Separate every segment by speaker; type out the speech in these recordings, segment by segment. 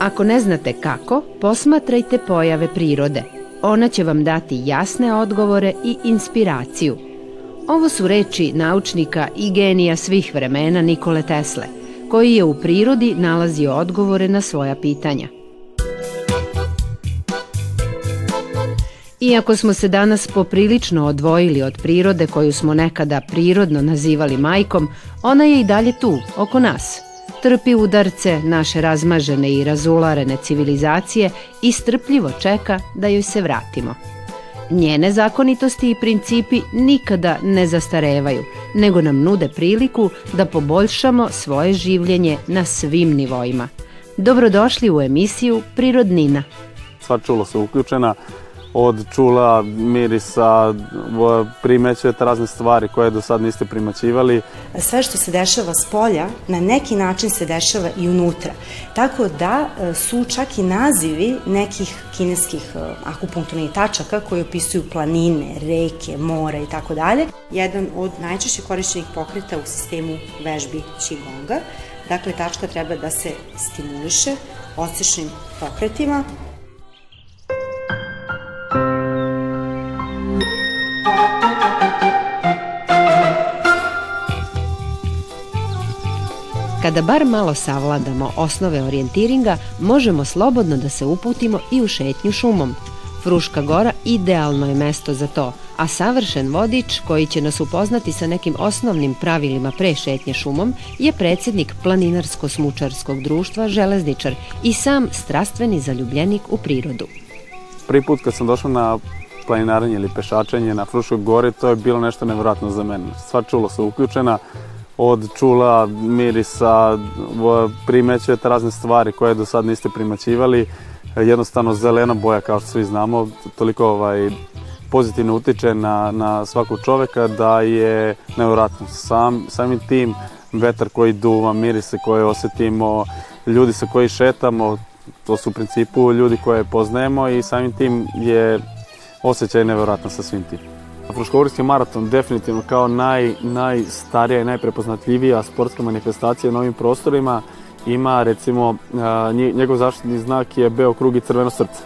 Speaker 1: Ako ne znate kako, posmatrajte pojave prirode. Ona će vam dati jasne odgovore i inspiraciju. Ovo su reči naučnika i genija svih vremena Nikole Tesle, koji je u prirodi nalazio odgovore na svoja pitanja. Iako smo se danas poprilično odvojili od prirode koju smo nekada prirodno nazivali majkom, ona je i dalje tu, oko nas. Trpi udarce naše razmažene i razularene civilizacije i strpljivo čeka da joj se vratimo. Njene zakonitosti i principi nikada ne zastarevaju, nego nam nude priliku da poboljšamo svoje življenje na svim nivoima. Dobrodošli u emisiju Prirodnina.
Speaker 2: Sva čula su uključena, od čula, mirisa, primećujete razne stvari koje do sad niste primaćivali.
Speaker 3: Sve što se dešava s polja, na neki način se dešava i unutra. Tako da e, su čak i nazivi nekih kineskih e, akupunkturnih tačaka koji opisuju planine, reke, mora i tako dalje. Jedan od najčešće korišćenih pokreta u sistemu vežbi Qigonga. Dakle, tačka treba da se stimuliše osječnim pokretima,
Speaker 1: Kada bar malo savladamo osnove orijentiringa, možemo slobodno da se uputimo i u šetnju šumom. Fruška gora idealno je mesto za to, a savršen vodič koji će nas upoznati sa nekim osnovnim pravilima pre šetnje šumom je predsednik Planinarsko-smučarskog društva Železničar i sam strastveni zaljubljenik u prirodu.
Speaker 2: Prvi put kad sam došao na planinaranje ili pešačenje na Fruškoj gori, to je bilo nešto nevjerojatno za mene. Sva čula su uključena, od čula, mirisa, primećujete razne stvari koje do sad niste primaćivali. Jednostavno zelena boja, kao što svi znamo, toliko ovaj, pozitivno utiče na, na svakog čoveka da je nevjerojatno. Sam, samim tim vetar koji duva, mirise koje osetimo, ljudi sa koji šetamo, to su u principu ljudi koje poznajemo i samim tim je osjećaj nevjerojatno sa svim tim. Fruškogorski maraton definitivno kao naj, najstarija i najprepoznatljivija sportska manifestacija na ovim prostorima ima recimo njegov zaštitni znak je beo krug i crveno srce.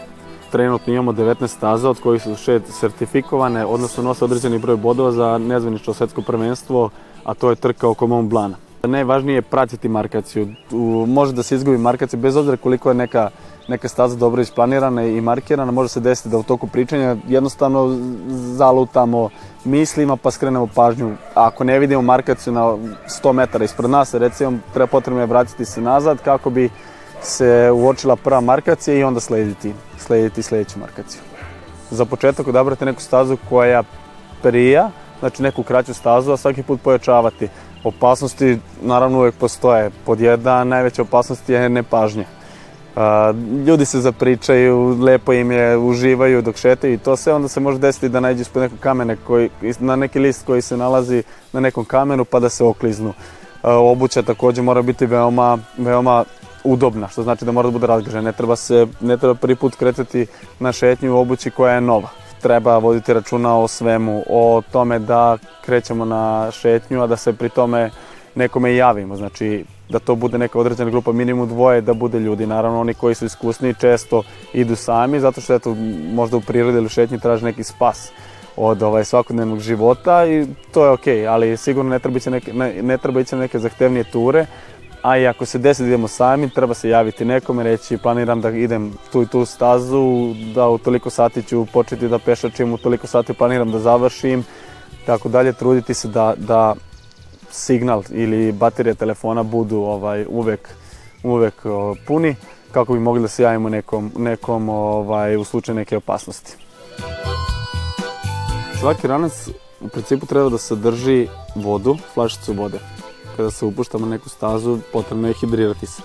Speaker 2: Trenutno imamo 19 staza od kojih su šest sertifikovane, odnosno nose određeni broj bodova za nezvanično svetsko prvenstvo, a to je trka oko Mont Blana. Najvažnije je pratiti markaciju. Može da se izgubi markacija bez obzira koliko je neka neka staza dobro isplanirana i markirana, može se desiti da u toku pričanja jednostavno zalutamo mislima pa skrenemo pažnju. Ako ne vidimo markaciju na 100 metara ispred nas, recimo treba potrebno je vratiti se nazad kako bi se uočila prva markacija i onda slediti, slediti sledeću markaciju. Za početak odabrate neku stazu koja prija, znači neku kraću stazu, a svaki put pojačavati. Opasnosti naravno uvek postoje. Pod jedan najveća opasnost je nepažnja ljudi se zapričaju, lepo im je, uživaju dok šetaju i to sve, onda se može desiti da nađu ispod nekog kamene koji, na neki list koji se nalazi na nekom kamenu pa da se okliznu. Obuća takođe mora biti veoma, veoma udobna, što znači da mora da bude razgražena. Ne treba se, ne treba prvi put kretati na šetnju u obući koja je nova. Treba voditi računa o svemu, o tome da krećemo na šetnju, a da se pri tome nekome javimo. Znači, da to bude neka određena grupa, minimum dvoje da bude ljudi. Naravno, oni koji su iskusni često idu sami, zato što eto, možda u prirodi ili šetnji traže neki spas od ovaj, svakodnevnog života i to je okej, okay, ali sigurno ne treba, neke, ne, ne treba ići neke zahtevnije ture, a i ako se desi da idemo sami, treba se javiti nekome, reći planiram da idem tu i tu stazu, da u toliko sati ću početi da pešačim, u toliko sati planiram da završim, tako dalje, truditi se da, da signal ili baterije telefona budu ovaj uvek uvek puni kako bi mogli da se javimo nekom, nekom ovaj, u slučaju neke opasnosti. Svaki ranac u principu treba da sadrži vodu, flašicu vode. Kada se upuštamo na neku stazu, potrebno je hidrirati se.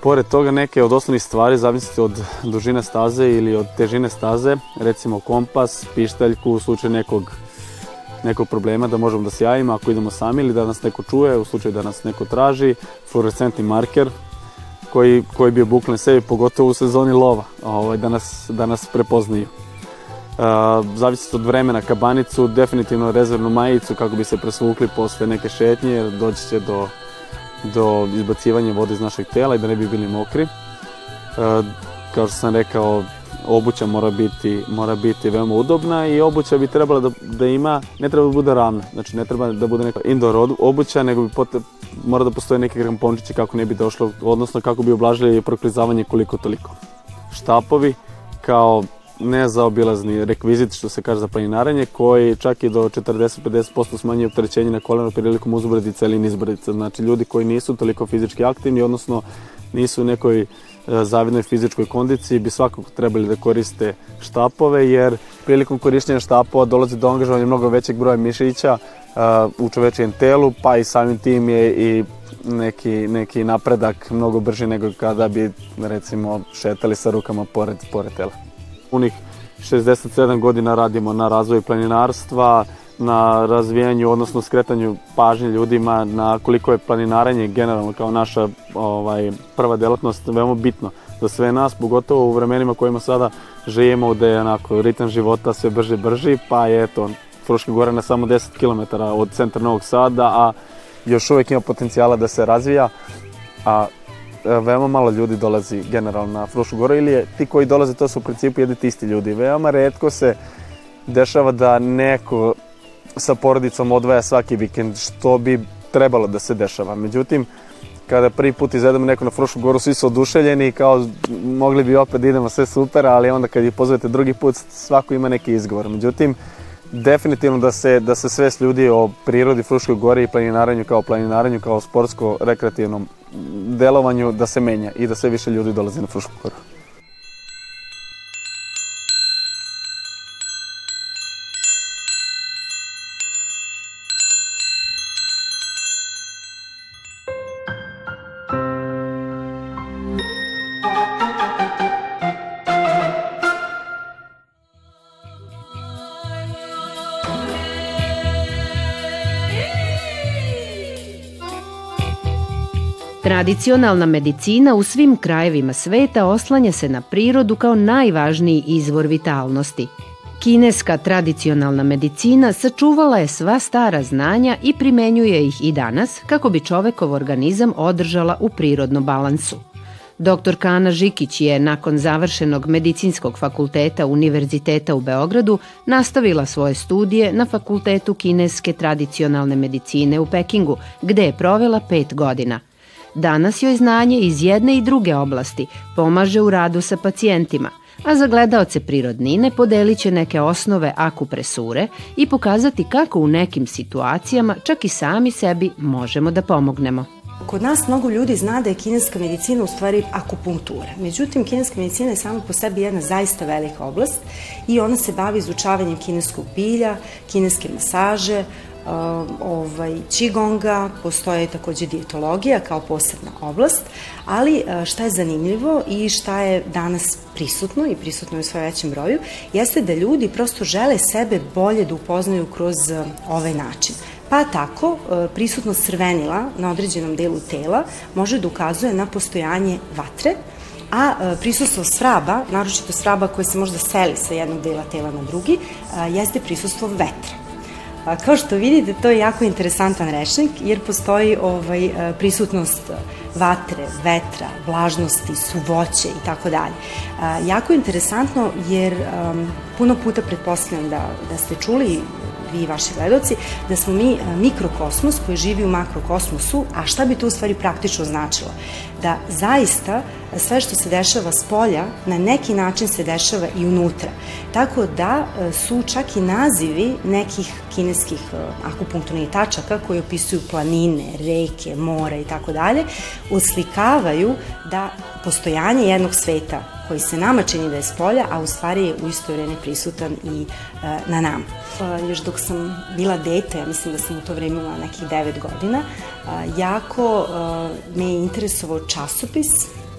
Speaker 2: Pored toga neke od osnovnih stvari zavisite od dužine staze ili od težine staze, recimo kompas, pištaljku u slučaju nekog nekog problema da možemo da se javimo ako idemo sami ili da nas neko čuje u slučaju da nas neko traži, fluorescentni marker koji, koji bi obuklen sebi, pogotovo u sezoni lova, ovaj, da, nas, da nas prepoznaju. Zavisi od vremena kabanicu, definitivno rezervnu majicu kako bi se presvukli posle neke šetnje jer doći će do, do izbacivanja vode iz našeg tela i da ne bi bili mokri. kao što sam rekao, obuća mora biti, mora biti veoma udobna i obuća bi trebala da, da ima, ne treba da bude ravna, znači ne treba da bude neka indoor obuća, nego bi pote, mora da postoje neke krampončići kako ne bi došlo, odnosno kako bi oblažili proklizavanje koliko toliko. Štapovi kao nezaobilazni rekvizit što se kaže za planinarenje koji čak i do 40-50% smanjuje opterećenje na koleno prilikom uzbrdica ili nizbrdica. Znači ljudi koji nisu toliko fizički aktivni, odnosno nisu u nekoj E, zavidnoj fizičkoj kondiciji bi svakako trebali da koriste štapove jer prilikom korišćenja štapova dolazi do angažovanja mnogo većeg broja mišića uh, u čovečijem telu pa i samim tim je i neki, neki napredak mnogo brži nego kada bi recimo šetali sa rukama pored, pored tela. Unih 67 godina radimo na razvoju planinarstva, na razvijanju, odnosno skretanju pažnje ljudima na koliko je planinarenje generalno kao naša ovaj, prva delatnost veoma bitno za sve nas, pogotovo u vremenima kojima sada živimo gde je onako ritam života sve brže brži, pa je eto, Fruška gora na samo 10 km od centra Novog Sada, a još uvek ima potencijala da se razvija, a veoma malo ljudi dolazi generalno na Frušku goru ili je, ti koji dolaze to su u principu jedni isti ljudi. Veoma redko se dešava da neko sa porodicom odvaja svaki vikend, što bi trebalo da se dešava. Međutim, kada prvi put izvedemo neko na Frušku goru, svi su oduševljeni i kao mogli bi opet da idemo sve super, ali onda kad ih pozovete drugi put, svako ima neki izgovor. Međutim, definitivno da se, da se svest ljudi o prirodi Fruškoj gori i planinaranju kao planinaranju, kao sportsko-rekreativnom delovanju, da se menja i da sve više ljudi dolazi na Frušku goru.
Speaker 1: Tradicionalna medicina u svim krajevima sveta oslanja se na prirodu kao najvažniji izvor vitalnosti. Kineska tradicionalna medicina sačuvala je sva stara znanja i primenjuje ih i danas kako bi čovekov organizam održala u prirodnom balansu. Dr. Kana Žikić je nakon završenog medicinskog fakulteta Univerziteta u Beogradu nastavila svoje studije na Fakultetu kineske tradicionalne medicine u Pekingu, gde je provela pet godina – Danas joj znanje iz jedne i druge oblasti pomaže u radu sa pacijentima, a za gledaoce prirodnine podelit će neke osnove akupresure i pokazati kako u nekim situacijama čak i sami sebi možemo da pomognemo.
Speaker 3: Kod nas mnogo ljudi zna da je kineska medicina u stvari akupunktura. Međutim, kineska medicina je sama po sebi jedna zaista velika oblast i ona se bavi izučavanjem kineskog bilja, kineske masaže, ovaj, čigonga, postoje takođe dietologija kao posebna oblast, ali šta je zanimljivo i šta je danas prisutno i prisutno je u svoje većem broju, jeste da ljudi prosto žele sebe bolje da upoznaju kroz ovaj način. Pa tako, prisutno crvenila na određenom delu tela može da ukazuje na postojanje vatre, a prisustvo svraba, naročito svraba koje se možda seli sa jednog dela tela na drugi, jeste prisustvo vetra. Kao što vidite, to je jako interesantan rečnik, jer postoji ovaj, e, prisutnost vatre, vetra, vlažnosti, suvoće i tako dalje. Jako interesantno jer um, puno puta pretpostavljam da, da ste čuli vi i vaši gledoci, da smo mi e, mikrokosmos koji živi u makrokosmosu, a šta bi to u stvari praktično značilo? Da zaista sve što se dešava s polja na neki način se dešava i unutra. Tako da e, su čak i nazivi nekih kineskih e, akupunkturnih tačaka koji opisuju planine, reke, mora i tako dalje, uslikavaju da postojanje jednog sveta koji se nama čini da je s polja, a u stvari je u isto vreme prisutan i e, na nama. E, još dok sam bila dete, ja mislim da sam u to vreme imala nekih 9 godina, jako me je interesovao časopis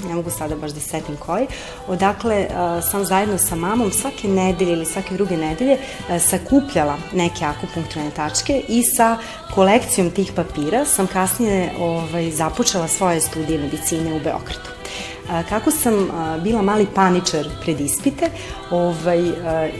Speaker 3: ne mogu sada baš da setim koji, odakle uh, sam zajedno sa mamom svake nedelje ili svake druge nedelje uh, sakupljala neke akupunkturne tačke i sa kolekcijom tih papira sam kasnije ovaj, započela svoje studije medicine u Beogradu kako sam bila mali paničar pred ispite ovaj,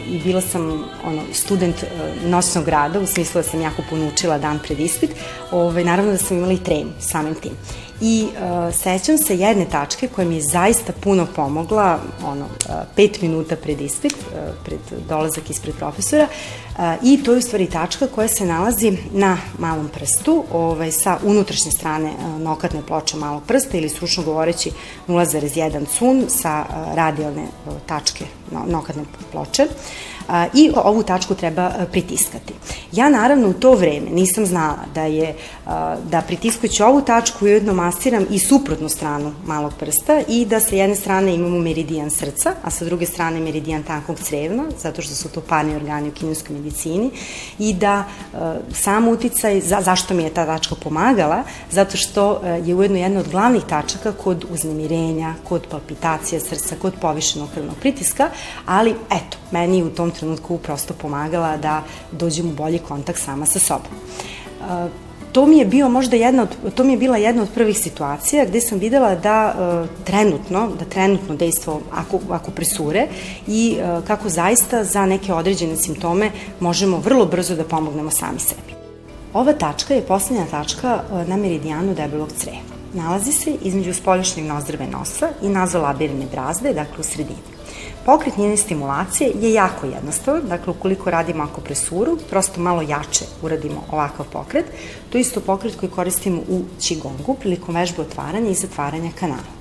Speaker 3: i bila sam ono, student noćnog rada, u smislu da sam jako puno učila dan pred ispit, ovaj, naravno da sam imala i tremu samim tim. I uh, sećam se jedne tačke koja mi je zaista puno pomogla, ono, uh, pet minuta pred ispit, uh, pred dolazak ispred profesora, uh, i to je u stvari tačka koja se nalazi na malom prstu, ovaj, sa unutrašnje strane uh, nokatne ploče malog prsta ili stručno govoreći 0,1 cun sa uh, radijalne uh, tačke no, nokatne ploče. Uh, i ovu tačku treba pritiskati. Ja naravno u to vreme nisam znala da je da pritiskujući ovu tačku ujedno masiram i suprotnu stranu malog prsta i da sa jedne strane imamo meridijan srca, a sa druge strane meridijan tankog crevna, zato što su to parni organi u kineskoj medicini i da sam uticaj, za, zašto mi je ta tačka pomagala, zato što je ujedno jedna od glavnih tačaka kod uznemirenja, kod palpitacija srca, kod povišenog krvnog pritiska, ali eto, meni u tom trenutku prosto pomagala da dođem u bolji kontakt sama sa sobom. Uh, to mi je bio možda jedna od, to mi je bila jedna od prvih situacija gde sam videla da uh, trenutno, da trenutno dejstvo ako, ako presure i uh, kako zaista za neke određene simptome možemo vrlo brzo da pomognemo sami sebi. Ova tačka je poslednja tačka uh, na meridijanu debelog creva. Nalazi se između spoljašnjeg nozdrave nosa i nazolabirne brazde, dakle u sredini. Pokret njene stimulacije je jako jednostavan, dakle ukoliko radimo akupresuru, prosto malo jače uradimo ovakav pokret. To je isto pokret koji koristimo u Qigongu prilikom vežbe otvaranja i zatvaranja kanala.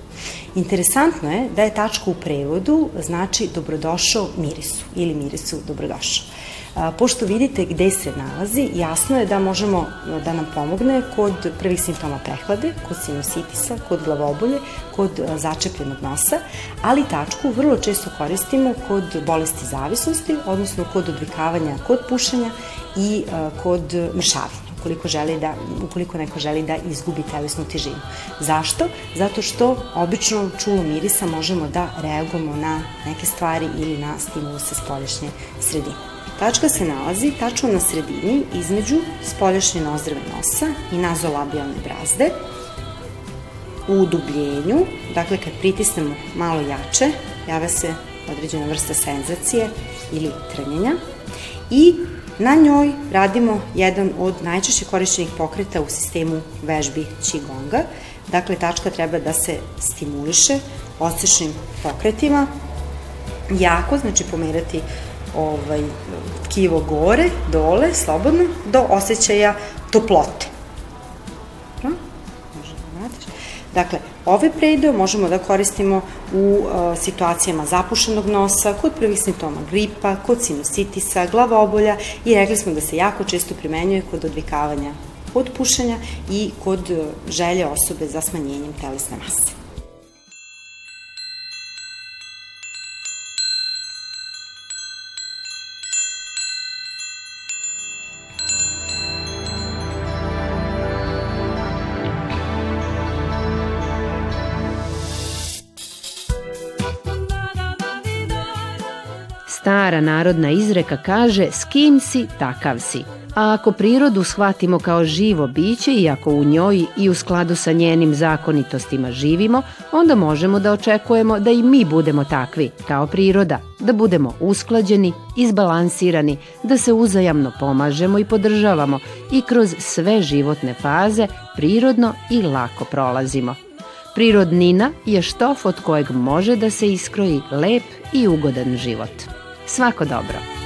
Speaker 3: Interesantno je da je tačka u prevodu znači dobrodošao mirisu ili mirisu dobrodošao. Pošto vidite gde se nalazi, jasno je da možemo da nam pomogne kod prvih simptoma prehlade, kod sinusitisa, kod glavobolje, kod začepljenog nosa, ali tačku vrlo često koristimo kod bolesti zavisnosti, odnosno kod odvikavanja kod pušenja i kod mršavanja ukoliko, želi da, ukoliko neko želi da izgubi telesnu težinu. Zašto? Zato što obično čulom mirisa možemo da reagujemo na neke stvari ili na stimuluse spolješnje sredine. Tačka se nalazi tačno na sredini između spoljašnje nozdrave nosa i nazolabijalne brazde. U udubljenju, dakle kad pritisnemo malo jače, java se određena vrsta senzacije ili trnjenja i na njoj radimo jedan od najčešće korišćenih pokreta u sistemu vežbi Qigonga. Dakle, tačka treba da se stimuliše osečnim pokretima, jako, znači pomerati ovaj, tkivo gore, dole, slobodno, do osjećaja toplote. Da dakle, ove prejdeo možemo da koristimo u uh, situacijama zapušenog nosa, kod prvih simptoma gripa, kod sinusitisa, glavobolja i rekli smo da se jako često primenjuje kod odvikavanja od pušenja i kod želje osobe za smanjenjem telesne mase.
Speaker 1: Stara narodna izreka kaže s kim si, takav si. A ako prirodu shvatimo kao živo biće i ako u njoj i u skladu sa njenim zakonitostima živimo, onda možemo da očekujemo da i mi budemo takvi, kao priroda, da budemo usklađeni, izbalansirani, da se uzajamno pomažemo i podržavamo i kroz sve životne faze prirodno i lako prolazimo. Prirodnina je štof od kojeg može da se iskroji lep i ugodan život. Svako dobro!